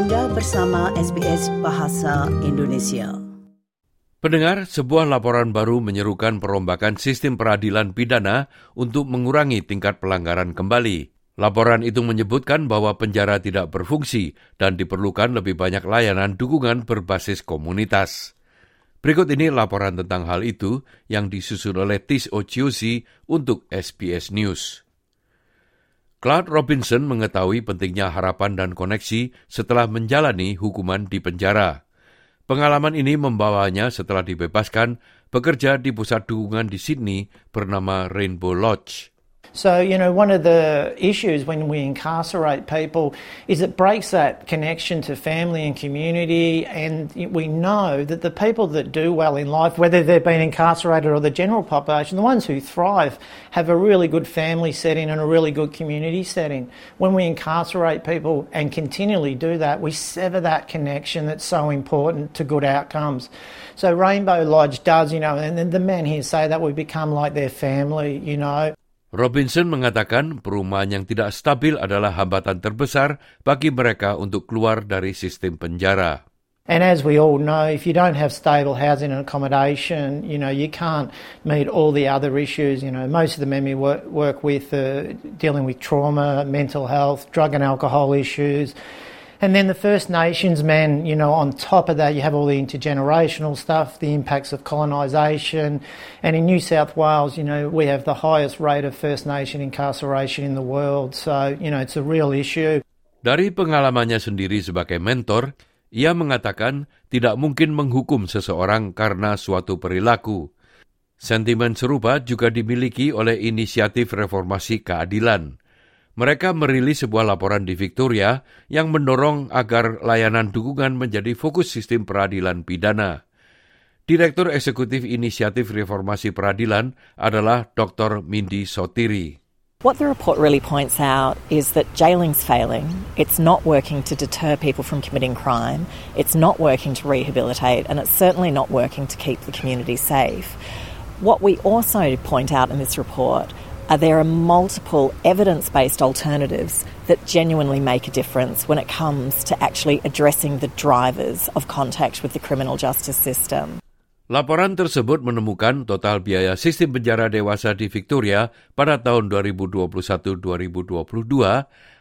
Anda bersama SBS Bahasa Indonesia. Pendengar, sebuah laporan baru menyerukan perombakan sistem peradilan pidana untuk mengurangi tingkat pelanggaran kembali. Laporan itu menyebutkan bahwa penjara tidak berfungsi dan diperlukan lebih banyak layanan dukungan berbasis komunitas. Berikut ini laporan tentang hal itu yang disusun oleh Tis Ociosi untuk SBS News. Claude Robinson mengetahui pentingnya harapan dan koneksi setelah menjalani hukuman di penjara. Pengalaman ini membawanya setelah dibebaskan bekerja di pusat dukungan di Sydney bernama Rainbow Lodge. So, you know, one of the issues when we incarcerate people is it breaks that connection to family and community. And we know that the people that do well in life, whether they've been incarcerated or the general population, the ones who thrive have a really good family setting and a really good community setting. When we incarcerate people and continually do that, we sever that connection that's so important to good outcomes. So, Rainbow Lodge does, you know, and then the men here say that we become like their family, you know. Robinson mengatakan perumahan yang tidak stabil adalah hambatan terbesar bagi mereka untuk keluar dari sistem penjara. And as we all know, if you don't have stable housing and accommodation, you know, you can't meet all the other issues. You know, most of the men we work, work with are dealing with trauma, mental health, drug and alcohol issues. And then the First Nations men, you know, on top of that, you have all the intergenerational stuff, the impacts of colonisation. And in New South Wales, you know, we have the highest rate of First Nation incarceration in the world. So, you know, it's a real issue. Dari pengalamannya sendiri sebagai mentor, ia mengatakan tidak mungkin menghukum seseorang karena suatu perilaku. Sentimen serupa juga dimiliki oleh inisiatif reformasi keadilan. Mereka merilis sebuah laporan di Victoria yang mendorong agar layanan dukungan menjadi fokus sistem peradilan pidana. Direktur Eksekutif Inisiatif Reformasi Peradilan adalah Dr. Mindy Sotiri. What the report really points out is that jailing's failing. It's not working to deter people from committing crime. It's not working to rehabilitate, and it's certainly not working to keep the community safe. What we also point out in this report there are multiple evidence based alternatives that genuinely make a difference when it comes to actually addressing the drivers of contact with the criminal justice system. Laporan tersebut menemukan total biaya sistem penjara dewasa di Victoria pada tahun 2021-2022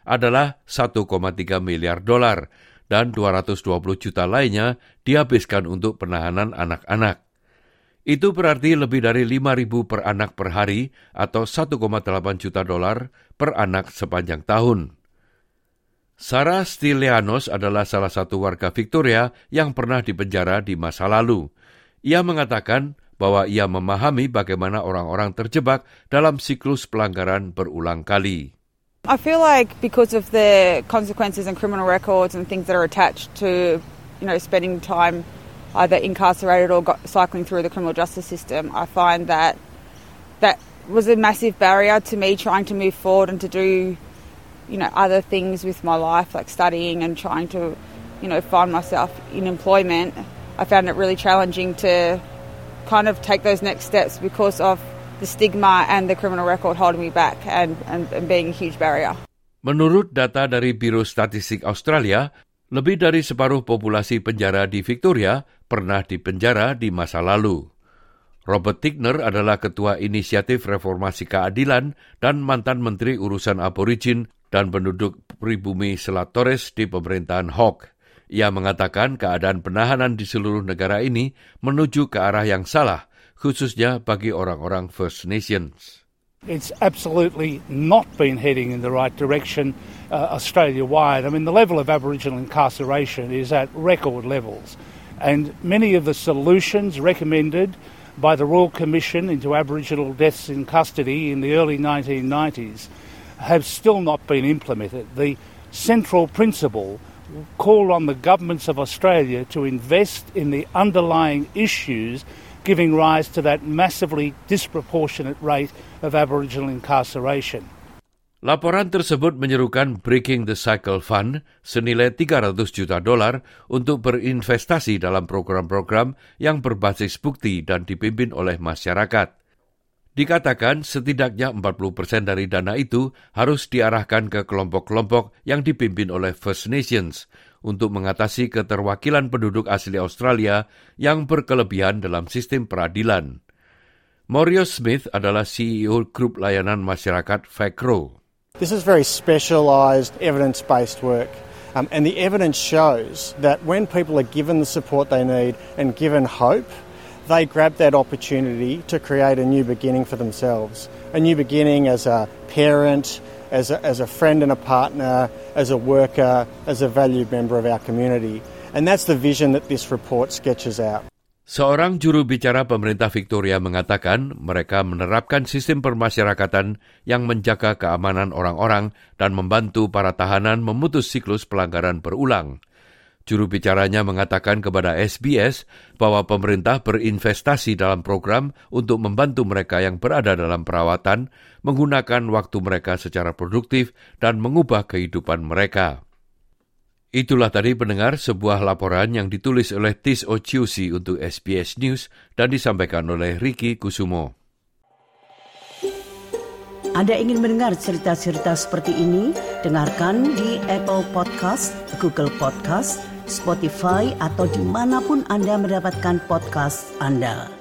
adalah 1,3 miliar dolar dan 220 juta lainnya dihabiskan untuk penahanan anak-anak. Itu berarti lebih dari 5.000 per anak per hari atau 1,8 juta dolar per anak sepanjang tahun. Sarah Stilianos adalah salah satu warga Victoria yang pernah dipenjara di masa lalu. Ia mengatakan bahwa ia memahami bagaimana orang-orang terjebak dalam siklus pelanggaran berulang kali. I feel like because of the consequences and criminal records and things that are attached to, you know, spending time either incarcerated or got, cycling through the criminal justice system, I find that that was a massive barrier to me trying to move forward and to do, you know, other things with my life, like studying and trying to, you know, find myself in employment. I found it really challenging to kind of take those next steps because of the stigma and the criminal record holding me back and, and, and being a huge barrier. Menurut data dari Biro Statistik Australia, Lebih dari separuh populasi penjara di Victoria pernah dipenjara di masa lalu. Robert Tigner adalah ketua inisiatif reformasi keadilan dan mantan menteri urusan aborigin dan penduduk pribumi Selat Torres di pemerintahan Hawke. Ia mengatakan keadaan penahanan di seluruh negara ini menuju ke arah yang salah, khususnya bagi orang-orang First Nations. It's absolutely not been heading in the right direction uh, Australia wide. I mean, the level of Aboriginal incarceration is at record levels, and many of the solutions recommended by the Royal Commission into Aboriginal deaths in custody in the early 1990s have still not been implemented. The central principle called on the governments of Australia to invest in the underlying issues giving rise to that massively disproportionate rate of Aboriginal incarceration. Laporan tersebut menyerukan Breaking the Cycle Fund senilai 300 juta dolar untuk berinvestasi dalam program-program yang berbasis bukti dan dipimpin oleh masyarakat. Dikatakan setidaknya 40 persen dari dana itu harus diarahkan ke kelompok-kelompok yang dipimpin oleh First Nations untuk mengatasi keterwakilan penduduk asli Australia yang berkelebihan dalam sistem peradilan. Mario Smith adalah CEO grup layanan masyarakat FACRO. This is very specialised evidence-based work. Um, and the evidence shows that when people are given the support they need and given hope, they grab that opportunity to create a new beginning for themselves. A new beginning as a parent, as a, as a friend and a partner, as a worker, as a valued member of our community. And that's the vision that this report sketches out. Seorang juru bicara pemerintah Victoria mengatakan mereka menerapkan sistem permasyarakatan yang menjaga keamanan orang-orang dan membantu para tahanan memutus siklus pelanggaran berulang. Juru bicaranya mengatakan kepada SBS bahwa pemerintah berinvestasi dalam program untuk membantu mereka yang berada dalam perawatan menggunakan waktu mereka secara produktif dan mengubah kehidupan mereka. Itulah tadi pendengar sebuah laporan yang ditulis oleh Tis Ociusi untuk SBS News dan disampaikan oleh Ricky Kusumo. Anda ingin mendengar cerita-cerita seperti ini? Dengarkan di Apple Podcast, Google Podcast, Spotify, atau di mana pun Anda mendapatkan podcast Anda.